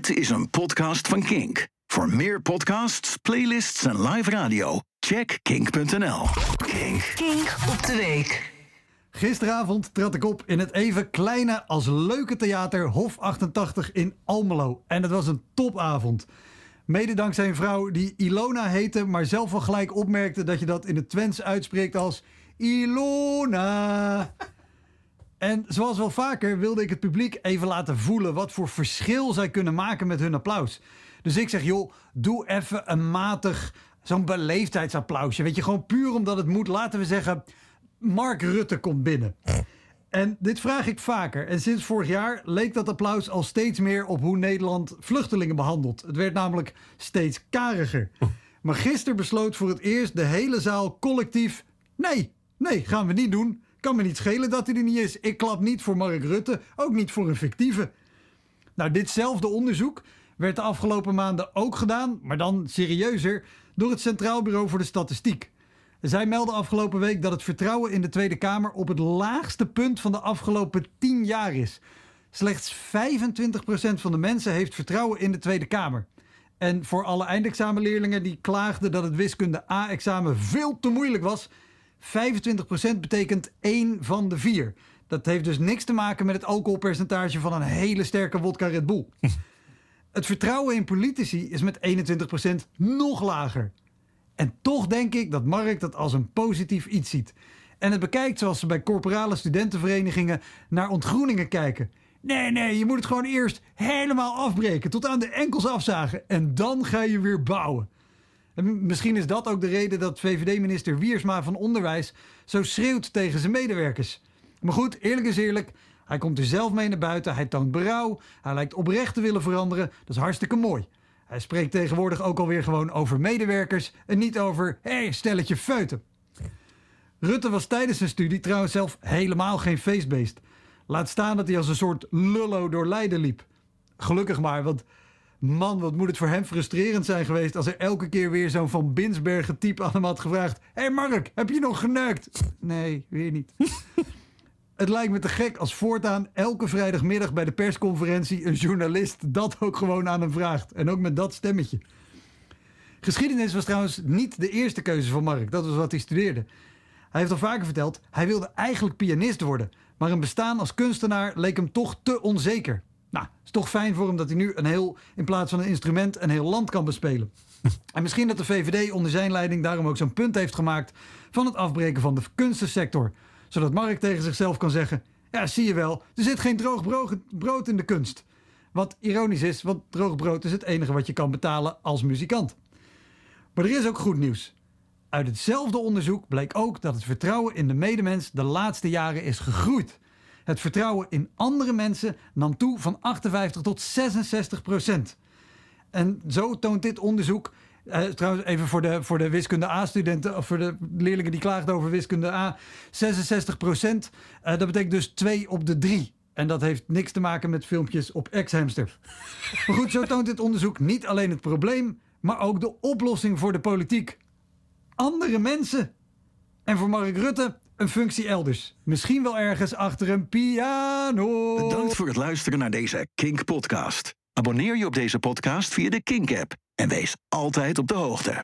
Dit is een podcast van Kink. Voor meer podcasts, playlists en live radio, check kink.nl. Kink. Kink op de week. Gisteravond trad ik op in het even kleine als leuke theater Hof 88 in Almelo. En het was een topavond. Mede dankzij een vrouw die Ilona heette, maar zelf al gelijk opmerkte dat je dat in het Twents uitspreekt als Ilona. En zoals wel vaker wilde ik het publiek even laten voelen wat voor verschil zij kunnen maken met hun applaus. Dus ik zeg, joh, doe even een matig, zo'n beleefdheidsapplausje. Weet je, gewoon puur omdat het moet. Laten we zeggen, Mark Rutte komt binnen. En dit vraag ik vaker. En sinds vorig jaar leek dat applaus al steeds meer op hoe Nederland vluchtelingen behandelt. Het werd namelijk steeds kariger. Maar gisteren besloot voor het eerst de hele zaal collectief: nee, nee, gaan we niet doen. Kan me niet schelen dat hij er niet is. Ik klap niet voor Mark Rutte, ook niet voor een fictieve. Nou, ditzelfde onderzoek werd de afgelopen maanden ook gedaan, maar dan serieuzer, door het Centraal Bureau voor de Statistiek. Zij melden afgelopen week dat het vertrouwen in de Tweede Kamer op het laagste punt van de afgelopen 10 jaar is. Slechts 25% van de mensen heeft vertrouwen in de Tweede Kamer. En voor alle eindexamenleerlingen die klaagden dat het wiskunde A-examen veel te moeilijk was, 25% betekent 1 van de 4. Dat heeft dus niks te maken met het alcoholpercentage van een hele sterke wodka Red Bull. het vertrouwen in politici is met 21% nog lager. En toch denk ik dat Mark dat als een positief iets ziet. En het bekijkt zoals ze bij corporale studentenverenigingen naar ontgroeningen kijken. Nee, nee, je moet het gewoon eerst helemaal afbreken, tot aan de enkels afzagen. En dan ga je weer bouwen. En misschien is dat ook de reden dat VVD-minister Wiersma van Onderwijs zo schreeuwt tegen zijn medewerkers. Maar goed, eerlijk is eerlijk, hij komt er zelf mee naar buiten, hij toont berouw, hij lijkt oprecht te willen veranderen. Dat is hartstikke mooi. Hij spreekt tegenwoordig ook alweer gewoon over medewerkers en niet over, hé, hey, stelletje feuten. Rutte was tijdens zijn studie trouwens zelf helemaal geen feestbeest. Laat staan dat hij als een soort lullo door Leiden liep. Gelukkig maar, want man, wat moet het voor hem frustrerend zijn geweest als er elke keer weer zo'n Van Binsbergen type aan hem had gevraagd: Hé hey Mark, heb je nog geneukt? Nee, weer niet. Het lijkt me te gek als voortaan elke vrijdagmiddag bij de persconferentie een journalist dat ook gewoon aan hem vraagt. En ook met dat stemmetje. Geschiedenis was trouwens niet de eerste keuze van Mark. Dat was wat hij studeerde. Hij heeft al vaker verteld, hij wilde eigenlijk pianist worden. Maar een bestaan als kunstenaar leek hem toch te onzeker. Nou, is toch fijn voor hem dat hij nu een heel, in plaats van een instrument, een heel land kan bespelen. en misschien dat de VVD onder zijn leiding daarom ook zo'n punt heeft gemaakt van het afbreken van de kunstensector zodat Mark tegen zichzelf kan zeggen: Ja, zie je wel, er zit geen droog brood in de kunst. Wat ironisch is, want droog brood is het enige wat je kan betalen als muzikant. Maar er is ook goed nieuws. Uit hetzelfde onderzoek bleek ook dat het vertrouwen in de medemens de laatste jaren is gegroeid. Het vertrouwen in andere mensen nam toe van 58 tot 66 procent. En zo toont dit onderzoek uh, trouwens, even voor de, voor de wiskunde A-studenten, of voor de leerlingen die klaagden over wiskunde A, 66 procent. Uh, dat betekent dus 2 op de 3. En dat heeft niks te maken met filmpjes op X-hamster. maar goed, zo toont dit onderzoek niet alleen het probleem, maar ook de oplossing voor de politiek. Andere mensen. En voor Mark Rutte een functie elders. Misschien wel ergens achter een piano. Bedankt voor het luisteren naar deze Kink-podcast. Abonneer je op deze podcast via de Kink-app en wees altijd op de hoogte.